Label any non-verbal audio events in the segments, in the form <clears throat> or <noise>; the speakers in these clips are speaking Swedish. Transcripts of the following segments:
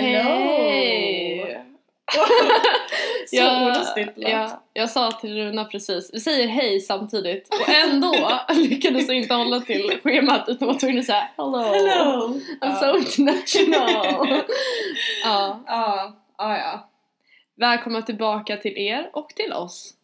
Hej! <laughs> Så Jag- olustigt lät. ja, jag sa till Runa precis, vi säger hej samtidigt och ändå <laughs> lyckades jag inte hålla till schemat utan var tvungen att säga hello. Hello! I'm Ja. so international. <laughs> ja. Ja, ja, ja. Välkomna tillbaka till er och till oss.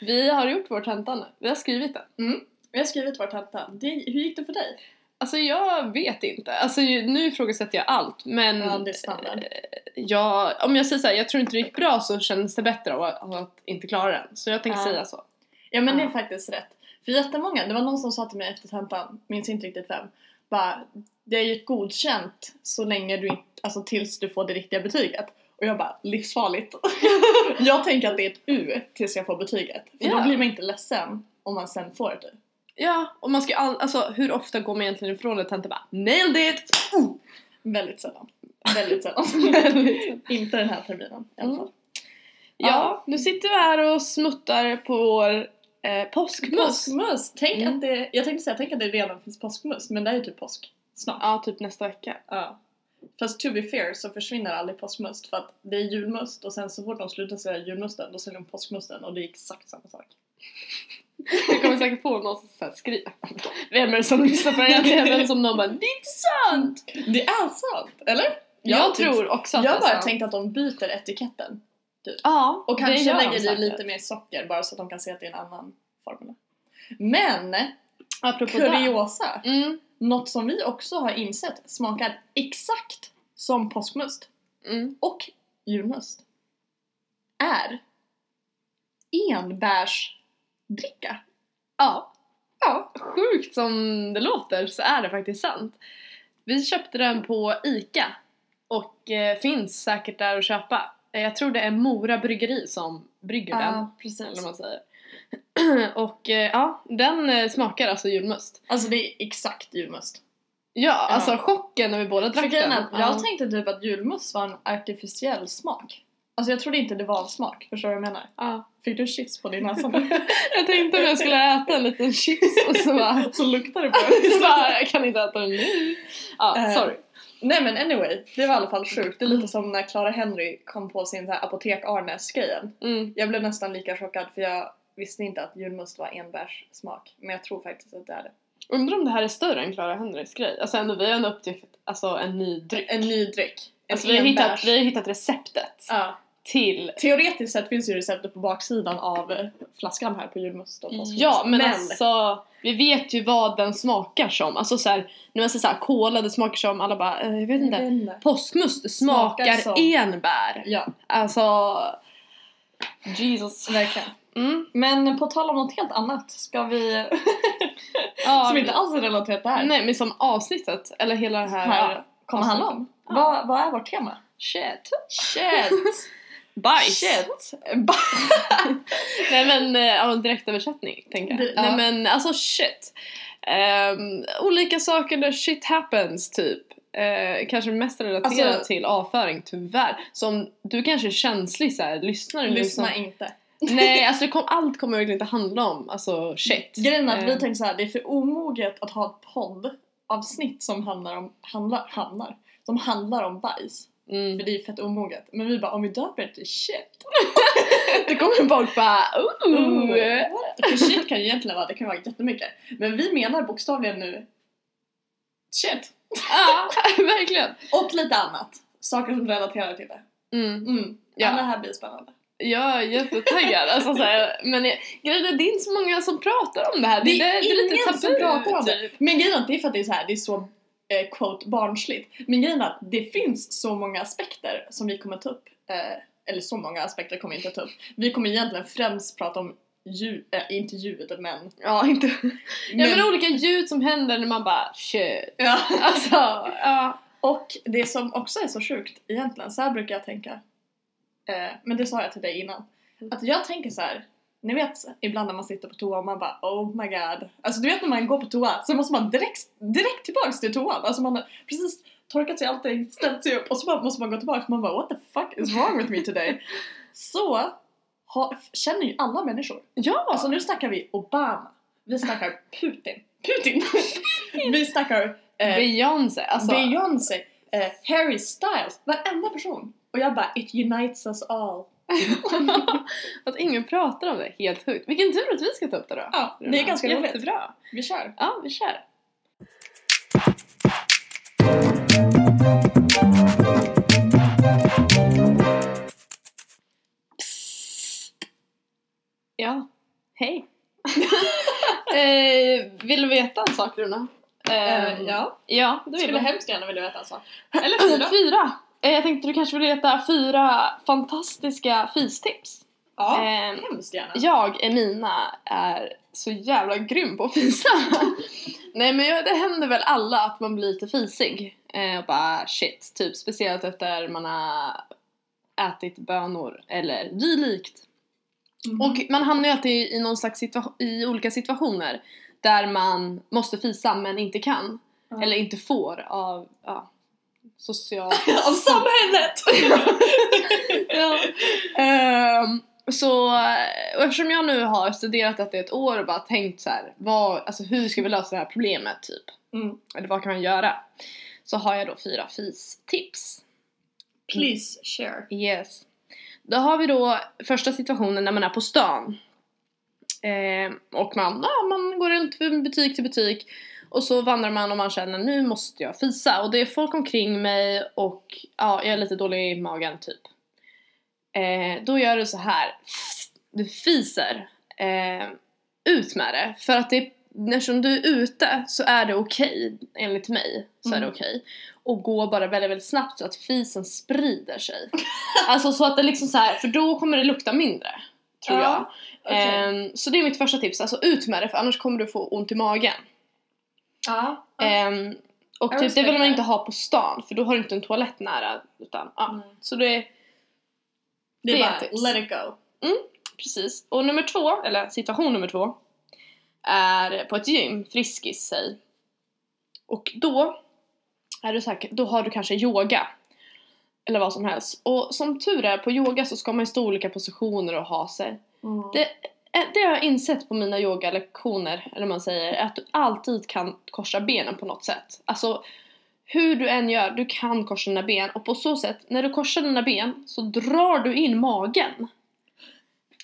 vi har gjort vår tenta nu, vi har skrivit den. Vi har skrivit vår tenta. Det, hur gick det för dig? Alltså jag vet inte, alltså nu ifrågasätter jag allt men Ja, det är standard. eh, jag, om jag säger såhär, jag tror inte det gick bra så känns det bättre av att, att inte klara den. Så jag tänkte Ja. säga så. Ja men det är Ja. faktiskt rätt. För jättemånga, det var någon som sa till mig efter tentan, minns inte riktigt vem, bara det är ju ett godkänt så länge du inte, alltså tills du får det riktiga betyget. Och jag bara, livsfarligt. <laughs> jag tänker att det är ett U tills jag får betyget. För Ja. då blir man inte ledsen om man sen får ett U. Ja, och man ska all, alltså hur ofta går man egentligen ifrån ett tenta bara nailed it! Väldigt sällan. <laughs> Väldigt sällan. inte den här terminen i alla Mm. fall. Ja, nu sitter vi här och smuttar på vår eh, påskmust. Påskmust! Tänk Mm. att det, jag tänkte säga, tänk att det redan finns påskmust, men det är ju typ påsk snart. Ja, typ nästa vecka. Ja. Fast to be fair så försvinner aldrig påskmust för att det är julmust och sen så fort de slutar sälja julmusten då säljer de påskmusten och det är exakt samma sak. Jag kommer säkert få någon som skriver Vem är det som lyssnar på den här jäveln som någon bara Det är inte sant! Det är sant! Eller? Jag, tror också att Jag är bara tänkt att de byter etiketten. Ja, Och kanske lägger i lite mer socker bara så att de kan se att det är en annan formel. Men! Apropå. Kuriosa! Mm, Något som vi också har insett smakar exakt som påskmust mm. och julmust är enbärsdricka. Ja, Ja. sjukt som det låter så är det faktiskt sant. Vi köpte den på ICA och eh, finns säkert där att köpa. Eh, Jag tror det är Mora Bryggeri som brygger den. Eller precis. vad man säger. <clears throat> och eh, ja, den eh, smakar alltså julmust. Alltså det är exakt julmust. Ja, alltså chocken när vi båda drack den. jag tänkte typ att julmust var en artificiell smak. Alltså jag trodde inte det var en smak, förstår du vad jag menar? ja. Fick du chips på din näsa nu? <laughs> Jag tänkte om jag skulle äta en liten chips och så bara, <laughs> så luktar det på <laughs> så bara jag kan inte äta den nu. Ja, Eh, sorry. Nej men anyway, det var i alla fall sjukt. Det är lite som när Clara Henry kom på sin så här apotek-Arnes-grejen. Mm. Jag blev nästan lika chockad för jag visste inte att julmust var enbärssmak. Men jag tror faktiskt att det är det. Undrar om det här är större än Clara Henrys grej? Alltså ändå, vi har ändå upptäckt alltså, en ny dryck. En ny dryck. En Alltså vi har, hittat, vi har hittat receptet Ja. Till Teoretiskt sett finns ju receptet på baksidan av flaskan här på julmust och påskmust. Ja men, alltså vi vet ju vad den smakar som. Alltså såhär, när man säger såhär cola det smakar som, alla bara eh, jag vet inte. Påskmust smakar, Smakar som- enbär. Ja, Alltså Jesus. verkligen. Mm. Men på tal om något helt annat ska vi, <laughs> Ja, som inte alls är relaterat till det här, Nej men som avsnittet, eller hela det här. här kommer handla om. Ja. Vad, vad är vårt tema? Shit. Shit! <laughs> Bajs. Shit! <laughs> Nej men, eh, ja direktöversättning tänker jag. Ja. Nej men alltså shit. Ehm, olika saker där shit happens typ. Eh, kanske mest relaterat Alltså- till avföring tyvärr. Som du kanske är känslig såhär, lyssnar du nu Lyssna som- inte. Nej <laughs> alltså kom, allt kommer verkligen inte handla om alltså shit. Grejen är att vi Eh, tänkte så här, det är för omoget att ha ett poddavsnitt som handlar om, handlar, handlar, som handlar om bajs. Mm. För det är fett omoget. Men vi bara, om vi döper det till shit. <laughs> Det kommer folk bara ooh. För shit kan ju egentligen vara, det kan vara jättemycket. Men vi menar bokstavligen nu shit. Ja, <laughs> verkligen. Och lite annat. Saker som relaterar till det. Mm. Mm. Ja. Det här blir spännande. Jag är jättetaggad. Alltså, så här, men jag- grejen det är inte så många som pratar om det här. Det är det är lite tabu. som pratar om det. typ. Men grejen är att det är för att det är så här, det är så eh, quote barnsligt. Men grejen är att det finns så många aspekter som vi kommer ta upp. Eh, eller så många aspekter kommer vi inte ta upp. Vi kommer egentligen främst prata om ljud, äh, inte ljudet men... Ja, inte. <laughs> men, Ja, men olika ljud som händer när man bara shit. <laughs> ja. Alltså, ja. Och det som också är så sjukt egentligen, så här brukar jag tänka. Eh, men det sa jag till dig innan. Att jag tänker så här. Ni vet ibland när man sitter på toa och man bara oh my god. Alltså du vet när man går på toa så måste man direkt, direkt tillbaks till toan. Alltså man har precis torkat sig allting, ställt sig upp och så bara måste man gå tillbaka och man bara what the fuck is wrong with me today? <laughs> Så ha, känner ju alla människor. Ja! Alltså nu snackar vi Obama. Vi snackar <laughs> Putin. Putin! vi snackar eh, Beyoncé, alltså. Beyoncé. eh, Harry Styles, varenda person. Och jag bara, it unites us all. <laughs> att ingen pratar om det, helt sjukt. Vilken tur att vi ska ta upp det då. Ja, det är ganska roligt. Jättebra. Vi kör. Ja, vi kör. Psst. Ja, hej. <laughs> eh, vill du veta en sak Runa? Eh, ja. Ja, det vill skulle jag. hemskt gärna vilja veta en sak. Eller fyra. <clears throat> Fyra! Eh, jag tänkte du kanske vill veta fyra fantastiska fistips. Ja, Ehm, hemskt gärna. Jag, Emina, är så jävla grym på att fisa. <laughs> Nej men jag, det händer väl alla att man blir lite fisig. Eh, och bara shit, typ speciellt efter man har ätit bönor eller dylikt. Mhm. Och man hamnar ju alltid i någon slags situa- i olika situationer där man måste fisa men inte kan. Ja. Eller inte får av ja, social... <laughs> Av samhället! <laughs> ja. Ehm, så, och eftersom jag nu har studerat detta i ett år och bara tänkt så här, vad, alltså hur ska vi lösa det här problemet typ? Mm. Eller vad kan man göra? Så har jag då fyra FIS-tips. Please share. Yes. Då har vi då första situationen när man är på stan. Ehm, och man, ja, man går runt från butik till butik och så vandrar man och man känner nu måste jag fisa och det är folk omkring mig och ja, jag är lite dålig i magen typ. Eh, då gör du så här. Du fiser eh, ut med det för att det Eftersom du är ute så är det okej, enligt mig, så är det Mm. okej. Och gå bara väldigt, väldigt snabbt så att fisen sprider sig. <laughs> alltså så att det liksom så här, för då kommer det lukta mindre. Tror jag. Ja, okej. Ehm, så det är mitt första tips, alltså ut med det för annars kommer du få ont i magen. Ja. Ehm, och typ, det vill man inte ha på stan för då har du inte en toalett nära. Utan, ja. Mm. Så det är Det det är bara tips. let it go. precis. Och nummer två, eller situation nummer två, är på ett gym, Friskis säg. Och då är du säker, då har du kanske yoga. Eller vad som helst. Och som tur är, på yoga så ska man ju stå i olika positioner och ha sig. Det, eh, Eh, det har jag insett på mina yogalektioner, eller vad man säger, är att du alltid kan korsa benen på något sätt. Alltså, hur du än gör, du kan korsa dina ben och på så sätt, när du korsar dina ben så drar du in magen.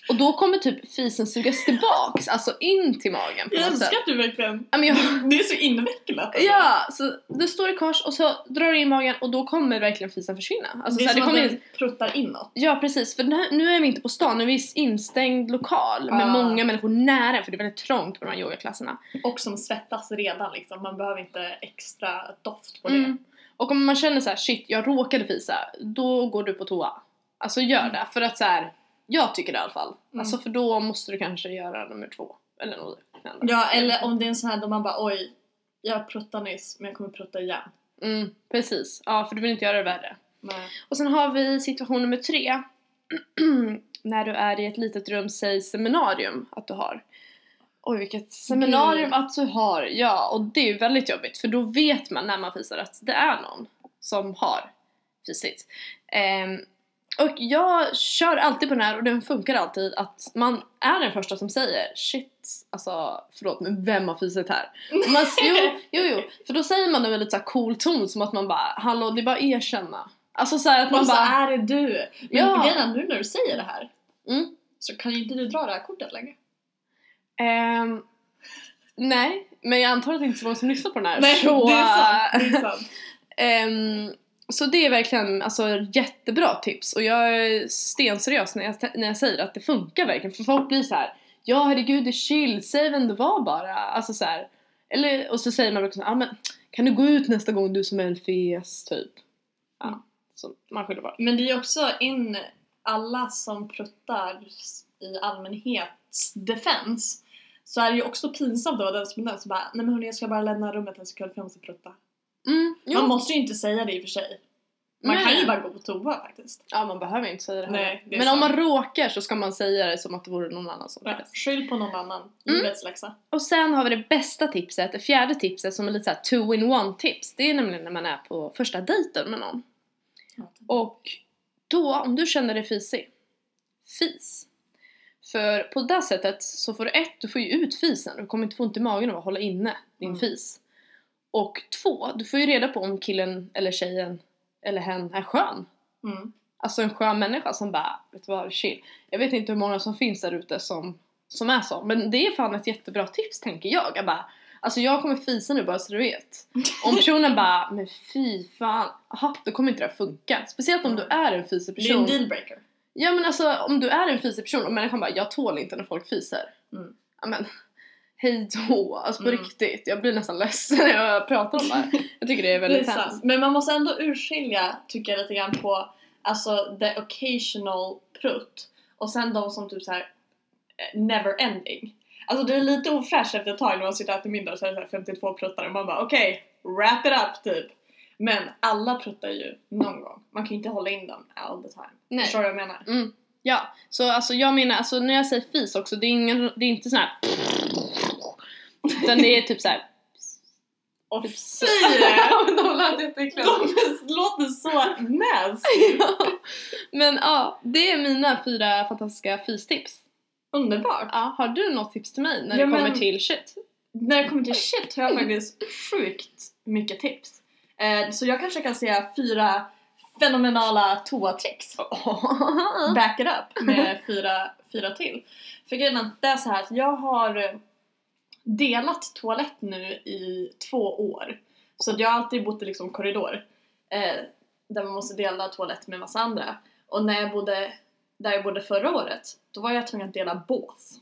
Och då kommer typ fisen sugas tillbaks, alltså in till magen på Jag något sätt. älskar att du verkligen... Ja, men jag, <laughs> Det är så invecklat. alltså. ja, så du står i kors och så drar du in magen och då kommer verkligen fisen försvinna. Alltså, det är så här, som det att kommer den pruttar inåt. Ja precis, för den här, nu är vi inte på stan, nu är vi i instängd lokal med Ah. många människor nära för det är väldigt trångt på de här yogaklasserna. Och som svettas redan liksom. Man behöver inte extra doft på det. Mm. Och om man känner så här: shit jag råkade fisa, då går du på toa. Alltså gör Mm. det, för att så här, jag tycker det i alla fall. Mm. Alltså för då måste du kanske göra nummer två. Eller något liknande. Ja, eller om det är en sån här då man bara oj, jag pruttade nyss men jag kommer prutta igen. Mm, precis, ja för du vill inte göra det värre. Nej. Och sen har vi situation nummer tre. <clears throat> när du är i ett litet rum, säg seminarium att du har. Oj vilket seminarium att du har, ja och det är ju väldigt jobbigt för då vet man när man fisar att det är någon som har fisit. Ehm, och jag kör alltid på den här och den funkar alltid att man är den första som säger shit, alltså förlåt men vem har fisit här? Och man, jo, <laughs> jo, jo, för då säger man det med lite så cool ton som att man bara hallå det är bara att erkänna. Alltså så att man Och så bara är det du! Men Ja. grejen nu när du säger det här mm, så kan ju inte du dra det här kortet längre. Ehm, nej, men jag antar att det inte är så många som lyssnar på den här. Nej, så, det är sant. Det är sant. <laughs> ehm, så det är verkligen alltså, jättebra tips och jag är stenseriös när jag, när jag säger att det funkar verkligen för folk blir så här: ja herregud det är chill, säg vem det var bara. Alltså så här, eller, och så säger man också ah, men kan du gå ut nästa gång du som är en fes typ. Ja, så man skyller bara. Men det är ju också in alla som pruttar i allmänhets defens så är det ju också pinsamt då den som är den som bara nej men hörni jag ska bara lämna rummet en sekund för jag måste prutta. Mm. Man måste ju inte säga det i och för sig. Man Nej. kan ju bara gå på toa faktiskt. Ja man behöver inte säga det heller. Nej, det Men om sant. man råkar så ska man säga det som att det vore någon annan som Ja, skyll på någon annan. Mm. Livets läxa. Och sen har vi det bästa tipset, det fjärde tipset som är lite såhär two in one tips. Det är nämligen när man är på första dejten med någon. Och då, om du känner dig fisig, fis. För på det sättet så får du ett, du får ju ut fisen. Du kommer inte få ont i magen av att hålla inne din Mm. fis. Och två, du får ju reda på om killen eller tjejen eller hen är skön. Mm. Alltså en skön människa som bara, vet du vad, chill. Jag vet inte hur många som finns där ute som, som är så, men det är fan ett jättebra tips tänker jag. jag bara, alltså jag kommer fisa nu bara så du vet. Om <laughs> personen bara, men fy fan, aha, då kommer inte det här funka. Speciellt om du är en fisig Det är en person. dealbreaker. Ja men alltså om du är en fisig person och människan bara, jag tål inte när folk fiser. Mm. Ja men, hej då, alltså på Mm. riktigt. Jag blir nästan ledsen när jag pratar om det här. Jag tycker det är väldigt Det är sant. hemskt. Men man måste ändå urskilja, tycker jag lite grann på alltså the occasional prutt och sen de som typ så här eh, never ending. Alltså det är lite ofräscht efter ett tag när man sitter och äter middag och så är det så här 52 pruttar och man bara okej, wrap it up typ. Men alla pruttar ju någon gång. Man kan ju inte hålla in dem all the time. Nej. Förstår du vad jag menar? Mm. Ja, så alltså jag menar, alltså när jag säger fis också, det är, ingen, det är inte sån här utan det är typ såhär Och Typ fy! <laughs> De lät jätteäckliga. De låter så nasty! <laughs> Ja. Men ja, det är mina fyra fantastiska fistips. Underbart! Ja, har du något tips till mig när Ja, det kommer men- till shit? När det kommer till shit har jag faktiskt sjukt mycket tips. Eh, så jag kanske kan säga fyra fenomenala toatricks. <laughs> Back it up med fyra, fyra till. För grejen är att det är så här att jag har delat toalett nu i två år. Så jag har alltid bott i liksom korridor. Eh, där man måste dela toalett med massa andra. Och när jag bodde där jag bodde förra året, då var jag tvungen att dela bås.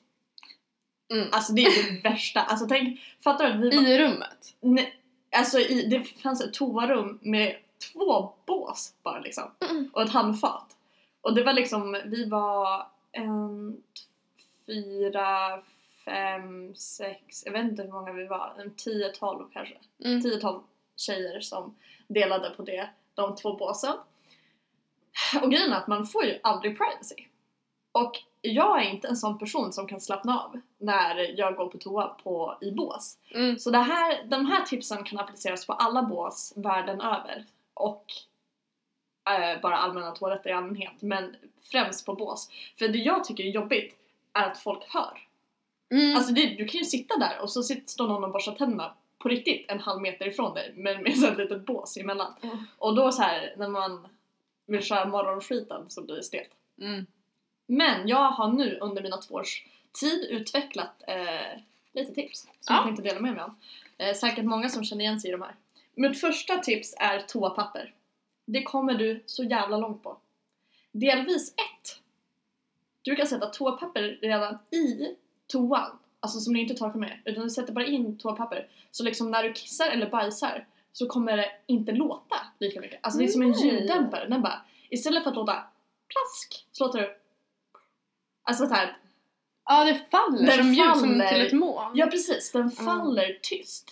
Mm. Alltså det är det <laughs> värsta. Alltså tänk, fattar du vi var, I rummet? Nej, alltså i, det fanns ett toarum med två bås bara liksom. Mm. Och ett handfat. Och det var liksom, vi var en, t- fyra, fem, sex, jag vet inte hur många vi var, en tio, tolv kanske. Mm. 10-12 tjejer som delade på det, de två båsen. Och grejen är att man får ju aldrig privacy. Och jag är inte en sån person som kan slappna av när jag går på toa på, i bås. Mm. Så det här, de här tipsen kan appliceras på alla bås världen över. Och eh, bara allmänna toaletter i allmänhet, men främst på bås. För det jag tycker är jobbigt är att folk hör. Mm. Alltså det, du kan ju sitta där och så sitter, står någon och borstar tänderna på riktigt en halv meter ifrån dig men med så ett litet bås emellan. Mm. Och då så här när man vill köra morgonskiten så blir det stelt. Mm. Men jag har nu under mina två års tid utvecklat eh, lite tips som Ja. jag tänkte dela med mig av. Eh, säkert många som känner igen sig i de här. Mitt första tips är toapapper. Det kommer du så jävla långt på. Delvis ett. Du kan sätta toapapper redan i toan. Alltså som du inte torkar med. Utan du sätter bara in toapapper. Så liksom när du kissar eller bajsar så kommer det inte låta lika mycket. Alltså det är som en ljuddämpare. Den bara, istället för att låta plask så låter det Alltså så här, Ja, det faller Den som ljud som faller. till ett moln. ja precis, den faller tyst.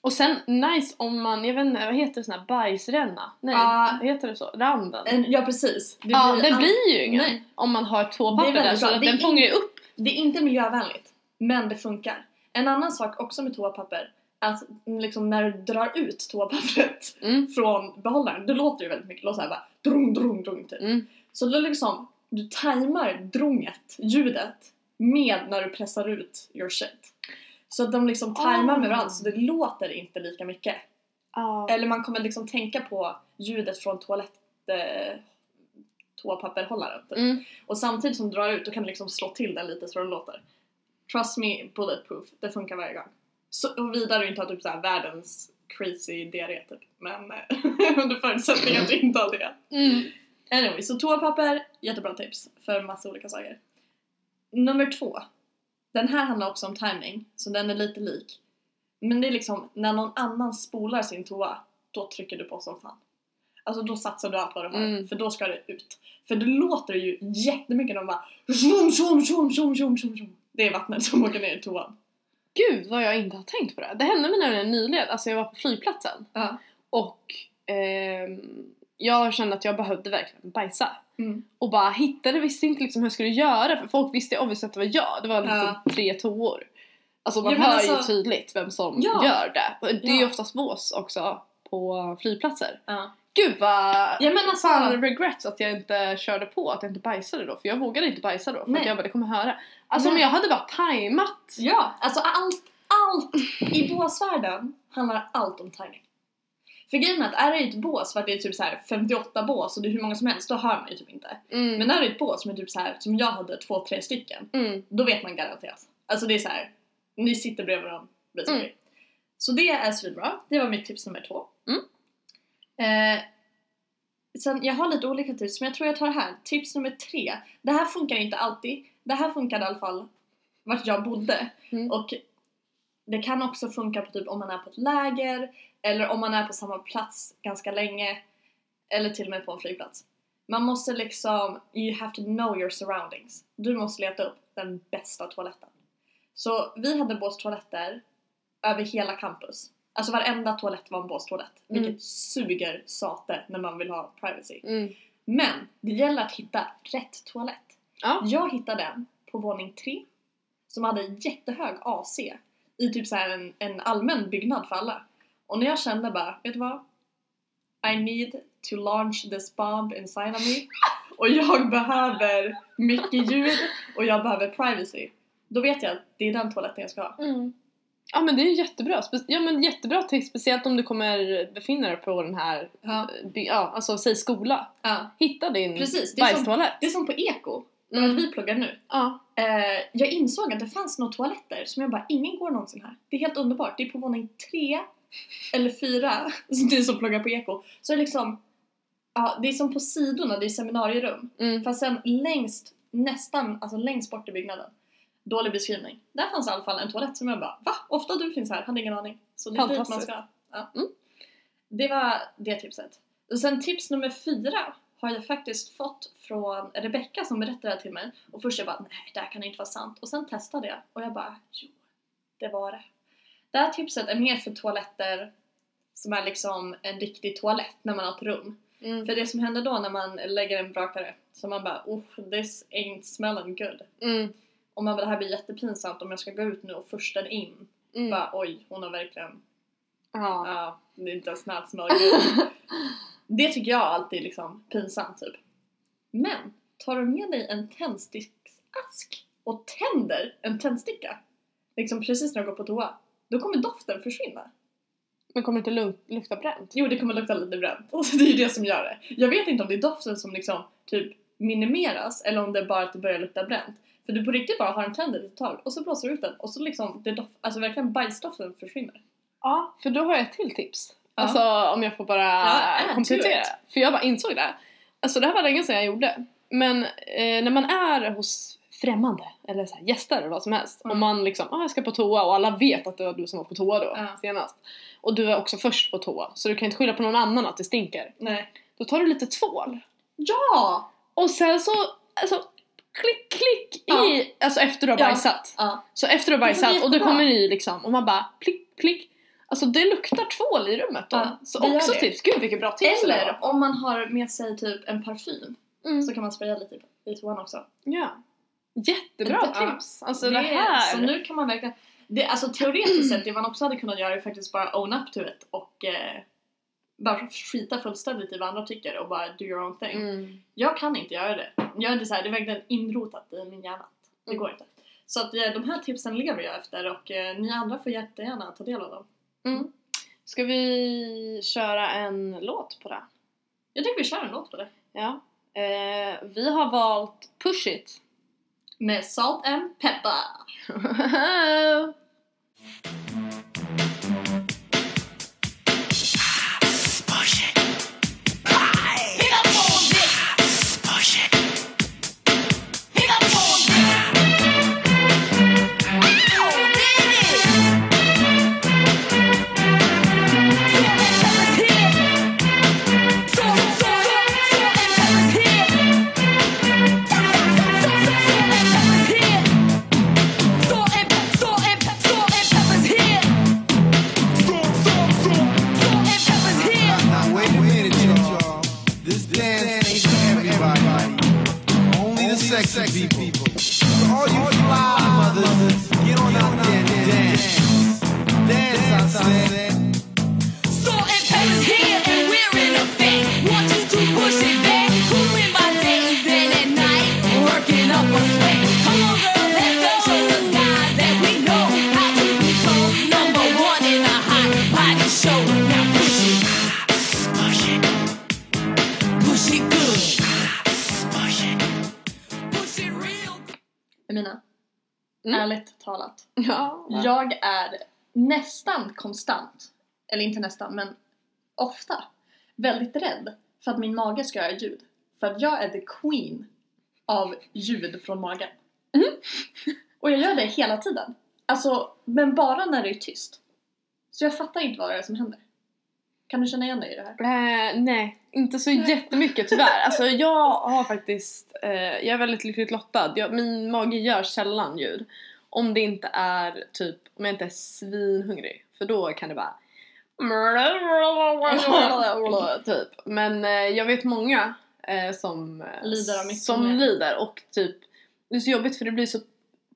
Och sen nice om man, jag vet inte, vad heter det, sån här bajsränna? Nej, vad heter det så? Randen? En, ja precis. Det ja, det all- blir ju ingen Nej. om man har två Det papper där så att Det den fångar ju upp. Det är inte miljövänligt, men det funkar. En annan sak också med toapapper att liksom när du drar ut toapappret Mm. från behållaren, då låter det väldigt mycket. Det låter såhär bara drung, drung, drung typ. Mm. Så då liksom, du tajmar drunget, ljudet, med när du pressar ut your shit. Så att de liksom tajmar Ah. med varandra så det låter inte lika mycket. Ja. Eller man kommer liksom tänka på ljudet från toalett... Toapapperhållaren typ. Mm. Och samtidigt som du drar ut, då kan du liksom slå till den lite så den låter. Trust me, bulletproof. Det funkar varje gång. Så, och vidare du inte har typ så här världens crazy diarré typ. Men eh, <laughs> under förutsättning att du inte har det. Mm. Anyway, så toapapper, jättebra tips för massa olika saker. Nummer två. Den här handlar också om timing, så den är lite lik. Men det är liksom när någon annan spolar sin toa, då trycker du på som fan. Alltså då satsar du allt vad du har, Mm. för då ska det ut. För det låter ju jättemycket när de bara shum, shum, shum, shum, shum, shum, shum. Det är vattnet som åker ner i toan. Gud vad jag inte har tänkt på det. Det hände mig nämligen nyligen, alltså jag var på flygplatsen Ja. och ehm, jag kände att jag behövde verkligen bajsa. Mm. Och bara hittade, visste inte liksom hur jag skulle göra för folk visste obviously att det var jag. Det var liksom Ja. tre toor. Alltså man Ja, hör ju alltså- tydligt vem som Ja. gör det. Det är ju oftast bås också på flygplatser. Ja. Gud vad Ja, men alltså- fan regrets att jag inte körde på, att jag inte bajsade då. För jag vågade inte bajsa då för Nej. att jag bara, det kommer höra. Alltså Nej. om jag hade bara tajmat. Ja, alltså allt, allt, i båsvärlden handlar allt om timing. För grejen är att är det ett bås för att det är typ så här 58 bås och det är hur många som helst, då hör man ju typ inte. Mm. Men är det ett bås som är typ så här som jag hade två, tre stycken, mm. då vet man garanterat. Alltså det är så här, ni sitter bredvid varandra. Mm. Så det är svinbra, det var mitt tips nummer två. Mm. Eh, sen, jag har lite olika tips, men jag tror jag tar det här. Tips nummer tre. Det här funkar inte alltid. Det här funkar i alla fall vart jag bodde. Mm. Och det kan också funka på typ om man är på ett läger eller om man är på samma plats ganska länge eller till och med på en flygplats. Man måste liksom, you have to know your surroundings. Du måste leta upp den bästa toaletten. Så vi hade båstoaletter över hela campus. Alltså varenda toalett var en båstoalett. Mm. Vilket suger sate när man vill ha privacy. Mm. Men det gäller att hitta rätt toalett. Ja. Jag hittade en på våning tre som hade jättehög AC i typ så här en, en allmän byggnad för alla. Och när jag kände bara, vet du vad? I need to launch this bomb inside of me <laughs> och jag behöver mycket ljud och jag behöver privacy. Då vet jag att det är den toaletten jag ska ha. Mm. Ja men det är jättebra. Ja men jättebra tips, speciellt om du kommer befinna dig på den här, Ja. eh, ja alltså säg skola. Ja. Hitta din Precis, det är som- bajstoalett. Det är som på eko, där Mm. vi pluggar nu. Ja. Eh, jag insåg att det fanns några toaletter som jag bara, ingen går någonsin här. Det är helt underbart. Det är på våning tre eller fyra, <laughs> ni som pluggar på eko. Så det är liksom, ja det är som på sidorna, det är seminarierum. Mm. Fast sen längst, nästan, alltså längst bort i byggnaden. Dålig beskrivning. Där fanns i alla fall en toalett som jag bara, va? Ofta du finns här, hade ingen aning. Så det är dit man ska. Ja. Mm. Det var det tipset. Och sen tips nummer fyra har jag faktiskt fått från Rebecca som berättade det till mig. Och först jag bara, nej det här kan inte vara sant. Och sen testade jag och jag bara, jo, det var det. Det här tipset är mer för toaletter som är liksom en riktig toalett när man har ett rum. Mm. För det som händer då när man lägger en brakare, så man bara oh this ain't smelling good. Mm. Och man bara det här blir jättepinsamt om jag ska gå ut nu och först den in. Mm. Bara oj, hon har verkligen, Ja. ja, det är inte ens good. <laughs> det tycker jag alltid är liksom pinsamt typ. Men, tar du med dig en tändsticksask och tänder en tändsticka, liksom precis när du går på toa, då kommer doften försvinna. Men kommer det inte luk- lukta bränt? Jo, det kommer lukta lite bränt. Och det är ju det som gör det. Jag vet inte om det är doften som liksom typ minimeras eller om det är bara att det börjar lukta bränt. För du på riktigt bara har en tänder ett tag och så blåser du ut den och så liksom, det dof- alltså verkligen bajsdoften försvinner. Ja, för då har jag ett till tips. Ja. Alltså om jag får bara Ja, komplettera. För jag bara insåg det. Alltså det här var länge sedan jag gjorde. Men eh, när man är hos främmande eller så här, gäster eller vad som helst. Mm. Och man liksom, ah, jag ska på toa och alla vet att det var du som var på toa då Ja. senast. Och du är också först på toa så du kan inte skylla på någon annan att det stinker. Nej. Då tar du lite tvål. Ja! Och sen så, alltså klick klick i, alltså efter du har Ja. bajsat. Ja. Så efter du har Det bajsat och du kommer i liksom och man bara klick klick. Alltså det luktar tvål i rummet då. Ja, så det också det. tips. Gud vilket bra tips det Eller var. om man har med sig typ en parfym Mm. så kan man spraya lite i toan också. Ja. Jättebra Ja. tips. Alltså det, är- här. Så nu kan man verkligen, det, alltså teoretiskt sett det man också hade kunnat göra är faktiskt bara own up to it och eh, bara skita fullständigt i vad andra tycker och bara do your own thing. Mm. Jag kan inte göra det. Jag är inte så här, det är verkligen inrotat i min hjärna. Det Mm. går inte. Så att eh, de här tipsen lever jag efter och eh, ni andra får jättegärna ta del av dem. Mm. Ska vi köra en låt på det? Jag tycker vi kör en låt på det. Ja. Eh, vi har valt Push It. Med Salt and Pepper. <laughs> ärligt talat. Ja. va? Jag är nästan konstant, eller inte nästan, men ofta väldigt rädd för att min mage ska göra ljud. För att jag är the queen av ljud från magen. Mhm. <laughs> Och jag gör det hela tiden. Alltså, men bara när det är tyst. Så jag fattar inte vad det är som händer. Kan du känna igen dig i det här? Eh, nej, inte så jättemycket tyvärr. Alltså jag har faktiskt, jag är väldigt lyckligt lottad. Jag, min mage gör sällan ljud. Om det inte är typ, om jag inte är svinhungrig. För då kan det bara <laughs> <laughs> typ. Men eh, jag vet många eh, som, eh, Lider av som lider och typ det är så jobbigt för det blir så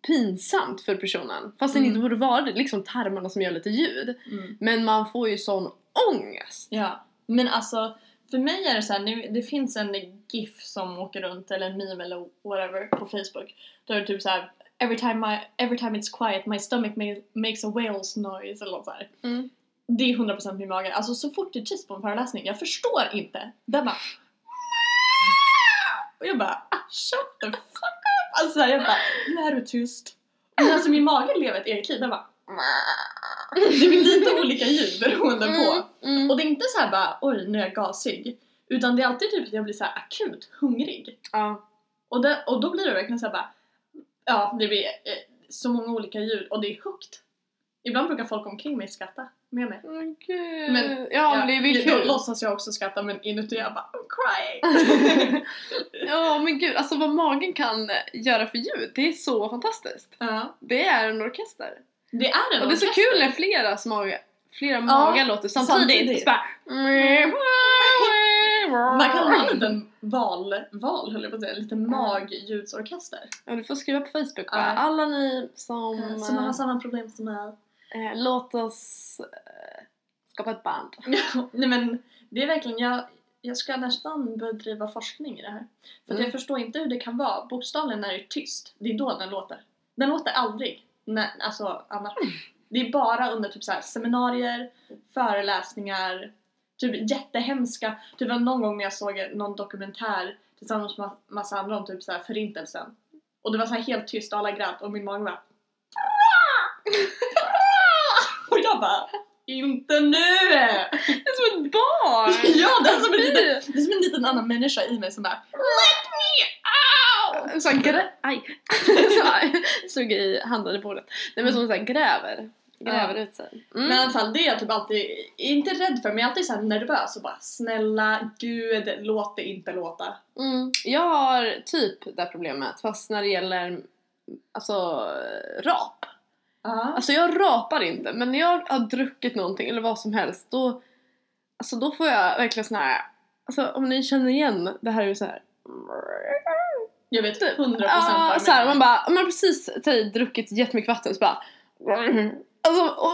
pinsamt för personen. Fast det Mm. inte borde vara det, liksom tarmarna som gör lite ljud. Men man får ju sån ångest. Ja, men alltså för mig är det så här, det finns en GIF som åker runt eller en meme eller whatever på Facebook. Då är det typ så här. Every time, my, every time it's quiet my stomach ma- makes a whales noise eller något så här. Mm. Det är 100% min mage. Alltså så fort det är tyst på en föreläsning, jag förstår inte. Den bara och jag bara ah, shut the fuck up! Alltså jag bara, nu är du tyst. Men alltså min mage lever ett eget liv, den bara Det blir lite olika ljud beroende på. Mm. Och det är inte så här bara oj nu är jag gasig. Utan det är alltid typ att jag blir så här akut hungrig. Ja. Och, det, och då blir det verkligen så här bara ja det blir eh, så många olika ljud och det är högt. Ibland brukar folk omkring mig skratta med mig. Men gud. Men- ja, men det är väl Då kul. låtsas jag också skratta men inuti jag bara I'm crying. <laughs> ja men gud, alltså vad magen kan göra för ljud, det är så fantastiskt. ja. Det är en orkester. Det är en Och det är så orkester. kul när flera magar, flera magar låter samtidigt. samtidigt. Så bara... <laughs> Man kan ha en liten val, val höll jag på att säga, en liten magljudsorkester. Ja, du får skriva på Facebook bara. Alla ni som... Som har samma problem som mig. eh, låt oss eh, skapa ett band. <laughs> Nej men det är verkligen, jag, jag ska nästan bedriva forskning i det här. För Mm. jag förstår inte hur det kan vara, bokstavligen när det är tyst, det är då den låter. Den låter aldrig, när, alltså annars. Det är bara under typ så här, seminarier, föreläsningar, typ jättehemska, typ någon gång när jag såg någon dokumentär tillsammans med massa andra om typ så här förintelsen. Och det var så här helt tyst och alla grät och min mage bara <laughs> Och jag bara Inte nu! Det är som ett barn! <laughs> Ja, det är, som en liten, det är som en liten annan människa i mig som bara Let me! <laughs> Så grä... Aj! så Slog i handen i bordet. Nej men som så här gräver. Gräver Ja. ut sig. Mm. Men i alla fall, det är jag typ alltid, inte rädd för men jag är alltid så här nervös och bara snälla gud, låt det inte låta. Mm. Jag har typ det här problemet fast när det gäller alltså rap. Ja. Alltså jag rapar inte men när jag har druckit någonting eller vad som helst då Alltså då får jag verkligen sån här Alltså om ni känner igen det här är ju så här. Jag vet 100% vad Ja, jag så här, man bara, man har precis säg, druckit jättemycket vatten så bara Alltså och,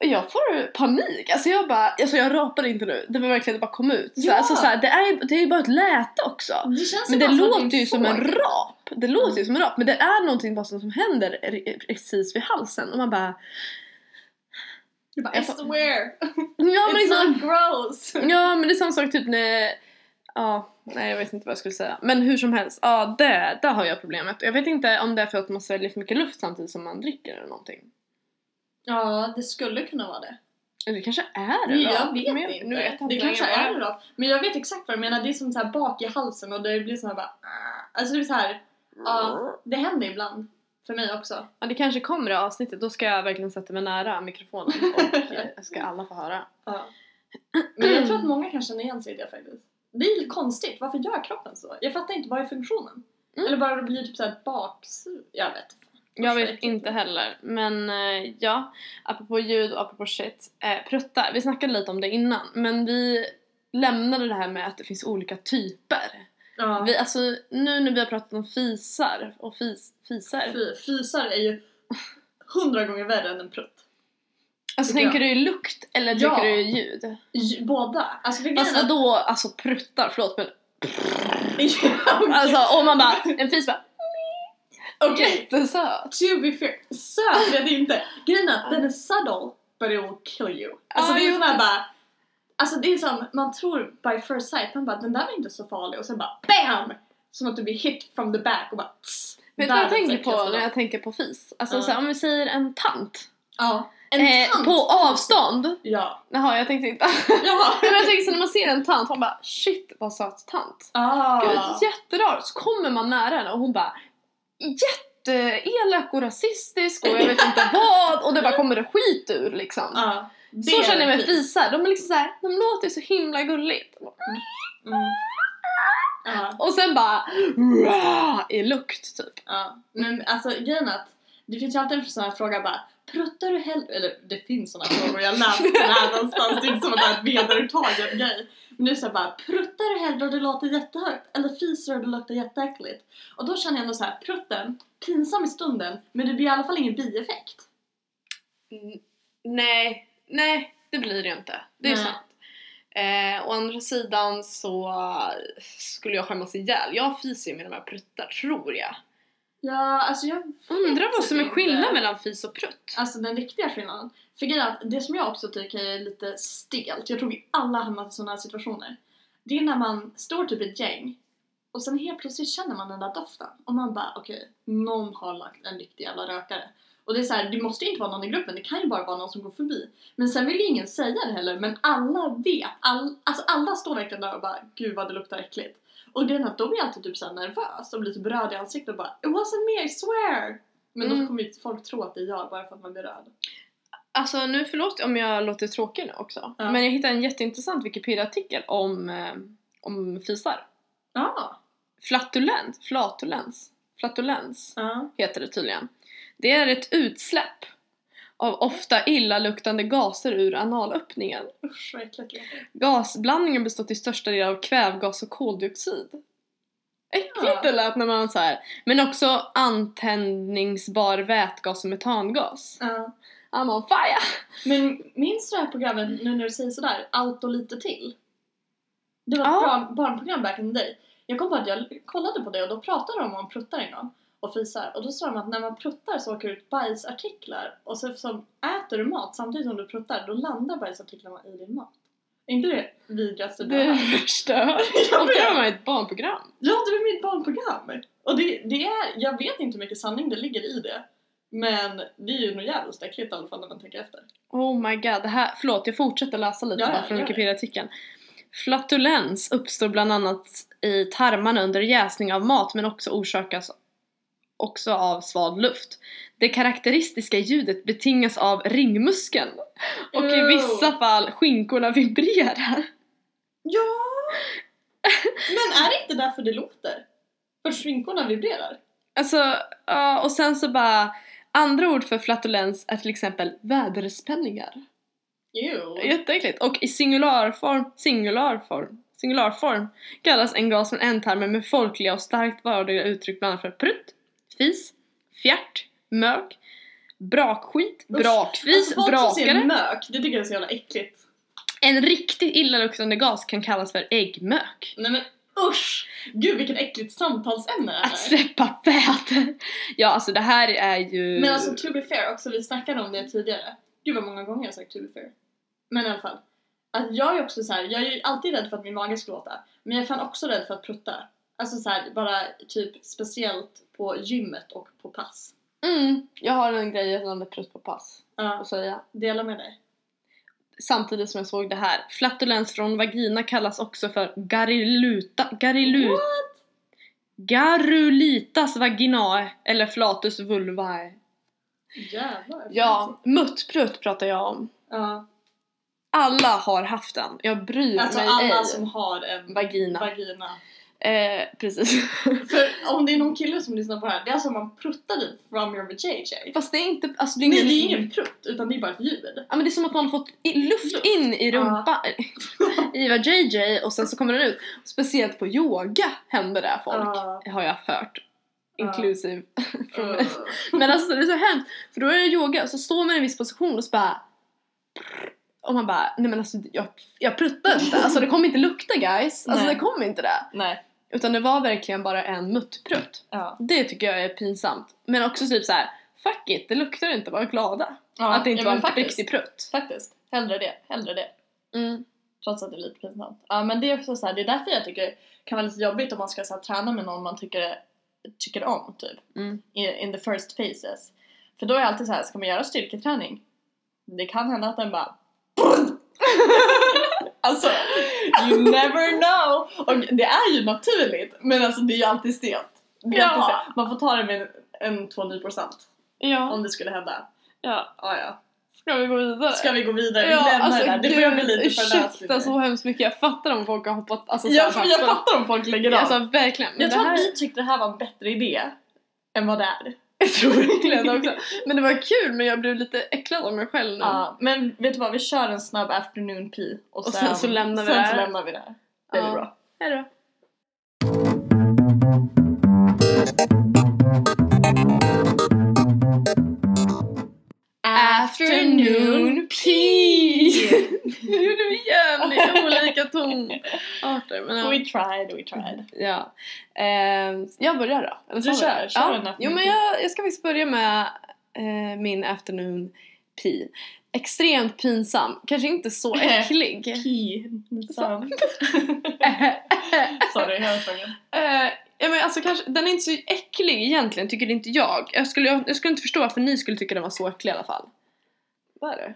och jag får panik, alltså jag bara, alltså jag rapar inte nu, det var verkligen det bara kom ut. Så, Ja. alltså, så här, det är det är ju bara ett läte också. Det känns Men ju det låter ju som en rap. Det låter ju Mm. som en rap men det är någonting bara som som händer re- precis vid halsen och man bara Du bara, I swear! Ja men It's liksom, not gross! ja men det är samma sak typ när Ja, nej jag vet inte vad jag skulle säga. Men hur som helst, ja det, där har jag problemet. Jag vet inte om det är för att man sväljer för mycket luft samtidigt som man dricker eller någonting. Ja, det skulle kunna vara det. Eller det kanske är det jag då. vet Men inte. nu vet jag det kanske är det då. Men jag vet exakt vad du menar, det är som så här bak i halsen och det blir som här bara "Ah." Alltså det blir så här. Ja, det händer ibland. För mig också. Ja, det kanske kommer i avsnittet. Då ska jag verkligen sätta mig nära mikrofonen och <laughs> eh, ska alla få höra. Ja. Men jag tror att många kan känna igen sig i det faktiskt. Det är lite konstigt, varför gör kroppen så? Jag fattar inte, vad är funktionen? Mm. Eller bara det blir typ såhär baksug, jag vet Jag vet inte heller. Men eh, ja, apropå ljud och apropå shit. Eh, pruttar, vi snackade lite om det innan. Men vi lämnade det här med att det finns olika typer. Ja. Vi, alltså, nu när vi har pratat om fisar och fis, fisar. Fy, fisar är ju hundra gånger värre än en prutt. Alltså tänker du i lukt eller Ja. tänker du ljud? J- Båda. Alltså för är- vadå, alltså pruttar, förlåt men <laughs> Ja, okej. alltså om man bara, en fis bara Okej. jättesöt. To be fair, söt är det inte. Grejen är att den är subtle but it will kill you. Alltså Ja, det är sån här bara Alltså det är som, man tror by first sight, man bara den där var inte så farlig och sen bara BAM! Som att du blir hit from the back och bara tss. Vet du vad jag tänker på när jag tänker på fis? Alltså Ja. så här, om vi säger en tant. Ja. Eh, på avstånd. Ja. Jaha, jag tänkte inte. Ja. <laughs> Men jag tänker så när man ser en tant, man bara shit vad söt tant. Ah. Gud, jätterar. Så kommer man nära henne och hon bara jätteelak och rasistisk och jag vet inte <laughs> vad och det bara kommer det skit ur liksom. Det så känner jag med fis. fisar, de är liksom såhär, de låter så himla gulligt. Mm. Ja. Och sen bara i lukt typ. Ja, men alltså grejen att det finns ju alltid en sån här fråga bara Pruttar du hellre, eller det finns såna frågor, jag läste det här någonstans, det är inte som att det är ett vedertagen grej. Men det är så här bara, pruttar du hellre och det låter jättehögt eller fiser och det låter jätteäckligt? Och då känner jag ändå så här, prutten, pinsam i stunden, men det blir i alla fall ingen bieffekt. Mm, nej, nej det blir det inte. Det är Nej. sant. Eh, å andra sidan så skulle jag skämmas ihjäl. Jag fiser ju med de här pruttar, tror jag. Ja, alltså jag Undrar vad som är skillnaden mellan fis och prutt. Alltså den riktiga skillnaden. För grejen att det som jag också tycker är lite stelt, jag tror vi alla hamnat i sådana här situationer. Det är när man står typ i ett gäng och sen helt plötsligt känner man den där doften och man bara okej, någon har lagt en riktig jävla rökare. Och det är så här, det måste ju inte vara någon i gruppen, det kan ju bara vara någon som går förbi. Men sen vill ju ingen säga det heller, men alla vet, all, alltså alla står verkligen där och bara gud vad det luktar äckligt. Och grejen är att då blir jag alltid typ så här nervös och blir typ röd i ansiktet och bara It wasn't me, I swear! Men då Mm. kommer ju folk tro att det är jag bara för att man blir röd. Alltså nu förlåt om jag låter tråkig nu också. Ja. Men jag hittade en jätteintressant Wikipedia-artikel om, eh, om fisar. Ja. Flatulens, flatulens, flatulens Ja. heter det tydligen. Det är ett utsläpp av ofta illaluktande gaser ur analöppningen. Usch. Gasblandningen består till största del av kvävgas och koldioxid. Äckligt Ja. det lät när man så här. Men också antändningsbar vätgas och metangas. Ja. I'm on fire! Men minns du det här programmet, nu när du säger sådär, Allt och lite till? Det var ett Ja. bra barnprogram back in the day. Jag kom på att jag kollade på det och då pratade de om pruttar en gång och fisar och då sa de att när man pruttar så åker det ut bajsartiklar och så som äter du mat samtidigt som du pruttar då landar bajsartiklarna i din mat. Är inte det vidrigaste Det är värsta <laughs> jag hört. Det var ett barnprogram. Ja, det är mitt barnprogram! Och det, det är, jag vet inte hur mycket sanning det ligger i det. Men det är ju något jävligt äckligt i alla fall när man tänker efter. Oh my god, det här, förlåt jag fortsätter läsa lite Ja, bara från. Wikipedia-artikeln. Flatulens uppstår bland annat i tarmarna under jäsning av mat men också orsakas också av sval luft. Det karaktäristiska ljudet betingas av ringmuskeln och i vissa fall skinkorna vibrerar. Ja! Men är det inte därför det låter? För skinkorna vibrerar? Alltså, ja, och sen så bara andra ord för flatulens är till exempel väderspänningar. Ew. Jätteäckligt. Och i singularform, singularform, singularform kallas en gas från ändtarmen med folkliga och starkt vardagliga uttryck bland annat för prutt, fis, fjärt, mök, brakskit, brakfis, Alltså, folk brakare. mök, det tycker jag är så jävla äckligt. En riktigt illaluktande gas kan kallas för äggmök. Nej men usch! Gud vilket äckligt samtalsämne det här Att släppa väder. Ja, alltså det här är ju... Men alltså to be fair också, vi snackade om det tidigare. Gud vad många gånger jag har sagt to be fair. Men i alla fall. Att jag är också så här, jag är ju alltid rädd för att min mage ska låta. Men jag är fan också rädd för att prutta. Alltså så här, bara typ speciellt på gymmet och på pass. Mm, jag har en grej gällande prutt på pass Ja, att säga. dela med dig. Samtidigt som jag såg det här. Flatulens från vagina kallas också för gariluta, garilu, garulitas vaginae eller flatus vulvae. Jävlar. Ja, muttprutt pratar jag om. ja. Alla har haft den. Jag bryr Alltså mig alla ej. som har en Vagina. vagina. Eh, precis. <laughs> För om det är någon kille som lyssnar på det här, det är alltså man pruttar dit from your vajayjay. Fast det är inte, alltså det är Nej ingen, det är ingen prutt, utan det är bara ett ljud. Ja men det är som att man har fått i- luft Luft. in i rumpan, <laughs> <laughs> i vad JJ och sen så kommer den ut. Speciellt på yoga händer det folk, Ja. har jag hört. Ja. Inclusive från mig. Uh. Men alltså det är så hemskt, för då är det yoga och så står man i en viss position och så bara och man bara, nej men alltså jag, jag pruttar inte, alltså det kommer inte lukta guys, alltså Nej. det kommer inte det. Nej. Utan det var verkligen bara en muttprutt. Ja. Det tycker jag är pinsamt. Men också typ så här: fuck it, det luktar inte, var glada. ja. att det inte ja, var en faktiskt. riktig prutt. Faktiskt. Hellre det. Hellre det. Mm. Trots att det är lite pinsamt. Ja men det är också så här, det är därför jag tycker det kan vara lite jobbigt om man ska så här, träna med någon man tycker tycker om typ. Mm. in the first phases. För då är jag alltid så här, ska man göra styrketräning? Det kan hända att den bara <laughs> Alltså, you never know! Och det är ju naturligt, men alltså det är ju alltid stelt. Det är Ja. alltid stelt. Man får ta det med en, en 2-9% Ja, om det skulle hända. ja. Ah, ja. Ska vi gå vidare? Ska vi gå vidare? Vi Ja, lämnar alltså det där. Det börjar bli lite för ursäkta så hemskt mycket. Jag fattar om folk har hoppat alltså, så Jag, fast jag på- fattar om folk lägger av. Alltså verkligen. Men jag tror här... att vi tyckte det här var en bättre idé än vad det är. Jag tror verkligen också. Men det var kul men jag blev lite äcklad av mig själv nu. Ja, men vet du vad, vi kör en snabb afternoon pee och, Och sen så lämnar vi sen det här. så lämnar vi det här. Det är Ja. bra. Hejdå. Afternoon pee! <laughs> Nu gjorde vi igen i <laughs> olika tonarter. Men ja. We tried, we tried. ja. Ehm, jag börjar då. Eller Du kör, kör ja. en Jo men jag, jag ska faktiskt börja med eh, min afternoon pee. Extremt pinsam, kanske inte så <laughs> äcklig. Sound. <laughs> Sorry, jag. Eh, ja, men alltså kanske, den är inte så äcklig egentligen, tycker inte jag. Jag skulle, jag skulle inte förstå varför ni skulle tycka den var så äcklig i alla fall. Vad är det?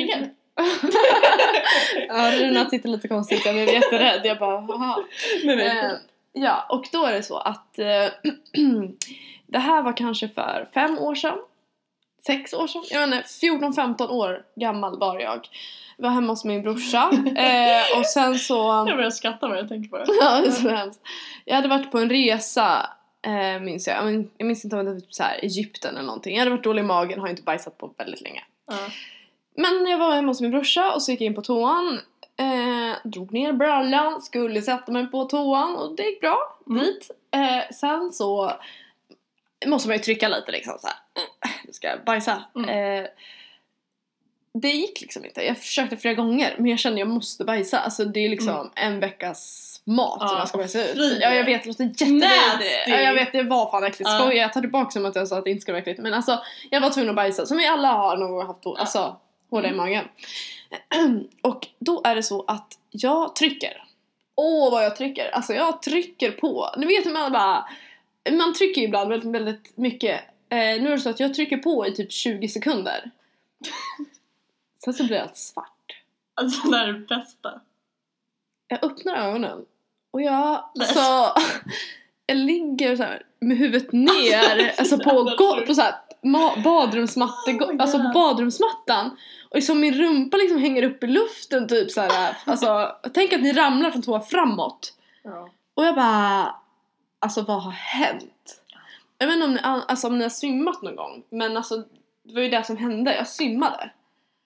Ingen. <laughs> ja, Runa tittar lite konstigt, jag blev jätterädd. Jag bara, haha. Nej, nej. Eh, ja, och då är det så att eh, <clears throat> det här var kanske för fem år sedan. Sex år sedan? Jag vet inte, 14-15 år gammal var jag. Var hemma hos min brorsa <laughs> eh, och sen så... Jag börjar skratta när jag tänker på det. <laughs> Ja, det är så hemskt. Jag hade varit på en resa, eh, minns jag. Jag min- Jag minns inte om det var typ så här Egypten eller någonting. Jag hade varit dålig i magen, har inte bajsat på väldigt länge. Ja. Men jag var hemma hos min brorsa och så gick jag in på toan. Eh, drog ner brallan, skulle sätta mig på toan och det gick bra Mm. dit. Eh, sen så måste man ju trycka lite liksom så här. Mm, Nu ska jag bajsa. Mm. Eh, det gick liksom inte. Jag försökte flera gånger men jag kände jag måste bajsa. Alltså det är liksom Mm. en veckas mat som Ja, jag ska bajsa ut. fy. Ja jag vet, det låter jättevidrigt. Ja jag vet, det var fan äckligt. Ja. Skoja, jag tar tillbaka som att jag sa att det inte skulle vara äckligt. Men alltså jag var tvungen att bajsa. Som vi alla har någon gång haft alltså, håla i magen. <clears throat> Och då är det så att jag trycker. Åh vad jag trycker! Alltså jag trycker på. Ni vet hur man bara... Man trycker ju ibland väldigt, väldigt mycket. Eh, nu är det så att jag trycker på i typ 20 sekunder. <laughs> Sen så blir allt svart. Alltså det här är det bästa. Jag öppnar ögonen och jag, alltså, <laughs> jag ligger så här med huvudet ner, Så alltså på, på så här, badrumsmatte, Oh alltså på badrumsmattan och liksom min rumpa liksom hänger upp i luften typ så här. <laughs> alltså tänk att ni ramlar från toa framåt Ja. och jag bara, alltså vad har hänt? Jag vet inte om ni, alltså, om ni har svimmat någon gång men alltså det var ju det som hände, jag svimmade.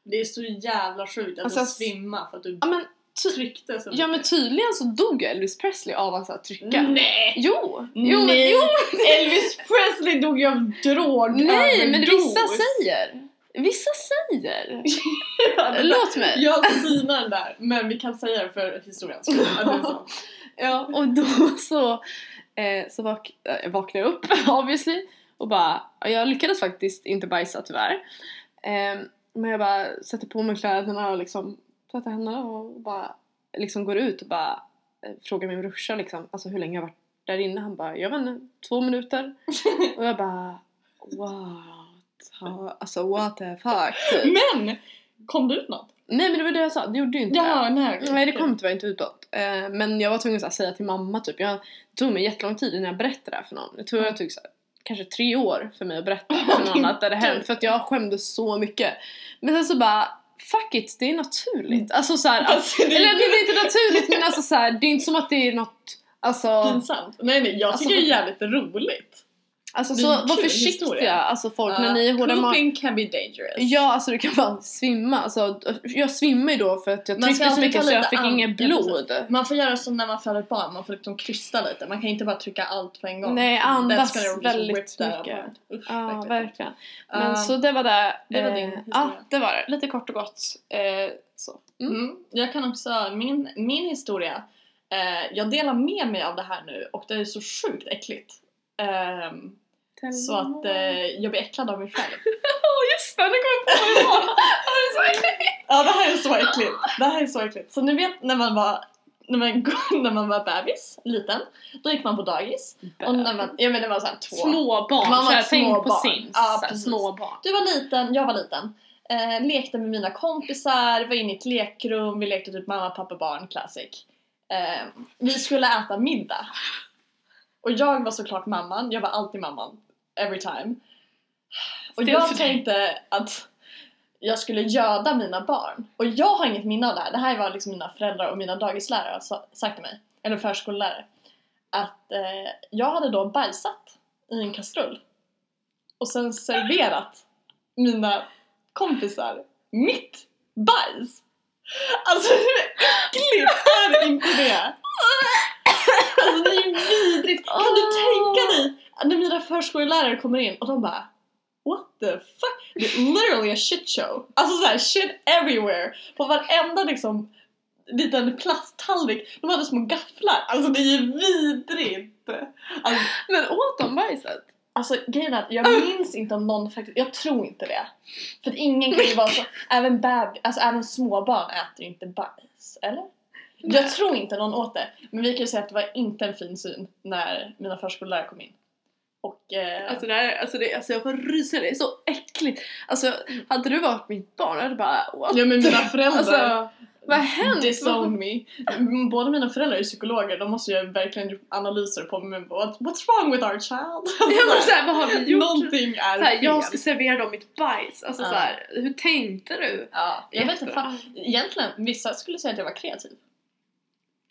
Det är så jävla sjukt att Alltså, du svimmar för att du Ja men, tryckte så ja, men tydligen så dog Elvis Presley av att så här, trycka. Nej! Jo! Jo, Nej. jo! Elvis Presley dog ju av drog Nej, men vissa säger. Vissa säger. <laughs> Ja, Låt mig. Jag synar den där, men vi kan säga det för historiens skull. Ja, <laughs> och då så, eh, så vak- äh, vaknade jag upp <laughs> obviously och bara, ja, jag lyckades faktiskt inte bajsa tyvärr. Eh, men jag bara sätter på mig kläderna och liksom tvättar händerna och bara liksom går ut och bara eh, frågar min brorsa liksom, alltså hur länge jag varit där inne. Han bara, jag vet inte, två minuter. <laughs> och jag bara, what? Ha- Alltså what the fuck? typ. Men! Kom det ut något? Nej men det var det jag sa, det gjorde ju inte det. Ja, nej. Nej det kom tyvärr inte utåt. Eh, men jag var tvungen att säga till mamma typ. Jag, det tog mig jättelång tid innan jag berättade det här för någon. Jag tror jag tog så här, kanske tre år för mig att berätta <laughs> för någon att det hade hänt. För att jag skämdes så mycket. Men sen så bara, fuck it, det är naturligt. Alltså så här, är eller det är inte naturligt men alltså så här, det är inte som att det är något Alltså, Pinsamt. Nej nej, jag Alltså, tycker det är jävligt roligt. Alltså så, var försiktiga historia. alltså folk när Uh, ni är hårda Pooping can be dangerous. Ja, alltså du kan bara svimma. Alltså, jag svimmar ju då för att jag tryckte så mycket så jag fick inget ja, blod. Man får göra som när man föder ett barn, man får liksom krysta lite. Man kan inte bara trycka allt på en gång. Nej, andas väldigt mycket. Usch, Ja, verkligen. verkligen. Men så det var det. det var eh, din Ja, historia. det var det. Lite kort och gott. Eh, så. Mm. Mm. Jag kan också, min, min historia, eh, jag delar med mig av det här nu och det är så sjukt äckligt. Ehm, så att eh, jag blir äcklad av mig själv. <laughs> Åh just det, nu kom jag på vad det <laughs> det är så äckligt. Ja det här är så äckligt. Det här är så äckligt. Så ni vet när man var när man, <laughs> när man var bebis, liten, då gick man på dagis. Och när man, ja men det var såhär två. Små barn, Man var ett tänk på. Sims. Ja, såhär, precis. små barn. Du var liten, jag var liten. Eh, lekte med mina kompisar, var inne i ett lekrum, vi lekte typ mamma, pappa, barn, classic. Eh, vi skulle äta middag. Och jag var såklart mamman, jag var alltid mamman. Every time. Och Still jag tänkte att jag skulle göda mina barn. Och jag har inget minne av det här. Det här var liksom mina föräldrar och mina dagislärare har sa- sagt till mig, eller förskollärare. Att eh, jag hade då bajsat i en kastrull. Och sen serverat mina kompisar mitt bajs. Alltså hur äckligt är inte det? Alltså det är ju vidrigt. Kan du tänka dig när mina förskollärare kommer in och de bara What the fuck? Det är literally a shit show. Alltså såhär shit everywhere. På varenda liksom liten plasttallrik. De hade små gafflar. Alltså det är ju vidrigt. Alltså, Men åt de bajset? Alltså grejen är att jag minns inte om någon faktiskt, jag tror inte det. För att ingen kan ju vara så, även beb, alltså även småbarn äter ju inte bajs, eller? Jag tror inte någon åt det, men vi kan ju säga att det var inte en fin syn när mina förskollärare kom in. Och eh, Alltså, det här, alltså, det, alltså jag får rysa, det är så äckligt. Alltså hade du varit mitt barn hade bara what? ja men mina föräldrar Alltså vad hänt? disowned me. Mm, Båda mina föräldrar är psykologer, de måste ju verkligen gjort analyser på mig. What, what's wrong with our child? <laughs> Ja, men så här, vad har vi gjort? Någonting är Så här, fel. jag ska servera dem mitt bajs. Alltså Ja. så här, hur tänkte du? Ja, jag vet inte, fan, egentligen, vissa skulle säga att jag var kreativ.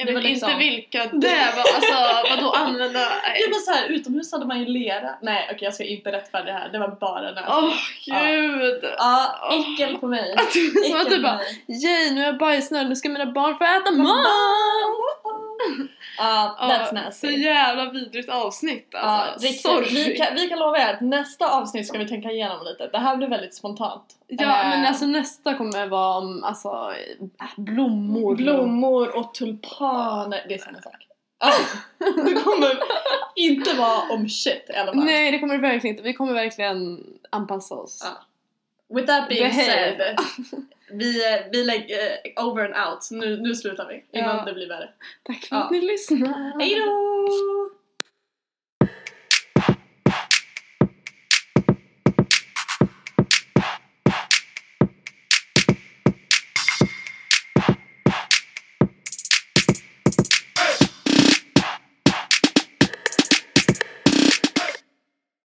Jag vet liksom- inte vilka <laughs> det var, alltså vadå använda... Ja men så här, utomhus hade man ju lera. Nej okej jag ska inte rättfärdiga det här, det var bara näsan. Åh gud! Ja, äckel på mig. <laughs> Som att du bara. Yay nu är jag bajsnödig, nu ska mina barn få äta mat! Ja, Ja, that's Så nasty. jävla vidrigt avsnitt alltså. riktigt. Sorry. vi, kan, vi kan lova er att nästa avsnitt ska vi tänka igenom lite. Det här blir väldigt spontant. Ja Eh, men alltså nästa kommer vara om alltså blommor. Blommor och tulpaner, det är samma sak. <laughs> Det kommer inte vara om shit i alla fall. Nej det kommer det verkligen inte, vi kommer verkligen anpassa oss. With that being Behave. said, <laughs> vi, eh, vi lägger eh, over and out. Nu, nu slutar vi innan Ja. det blir värre. Tack för Ja. att ni lyssnar. Hejdå!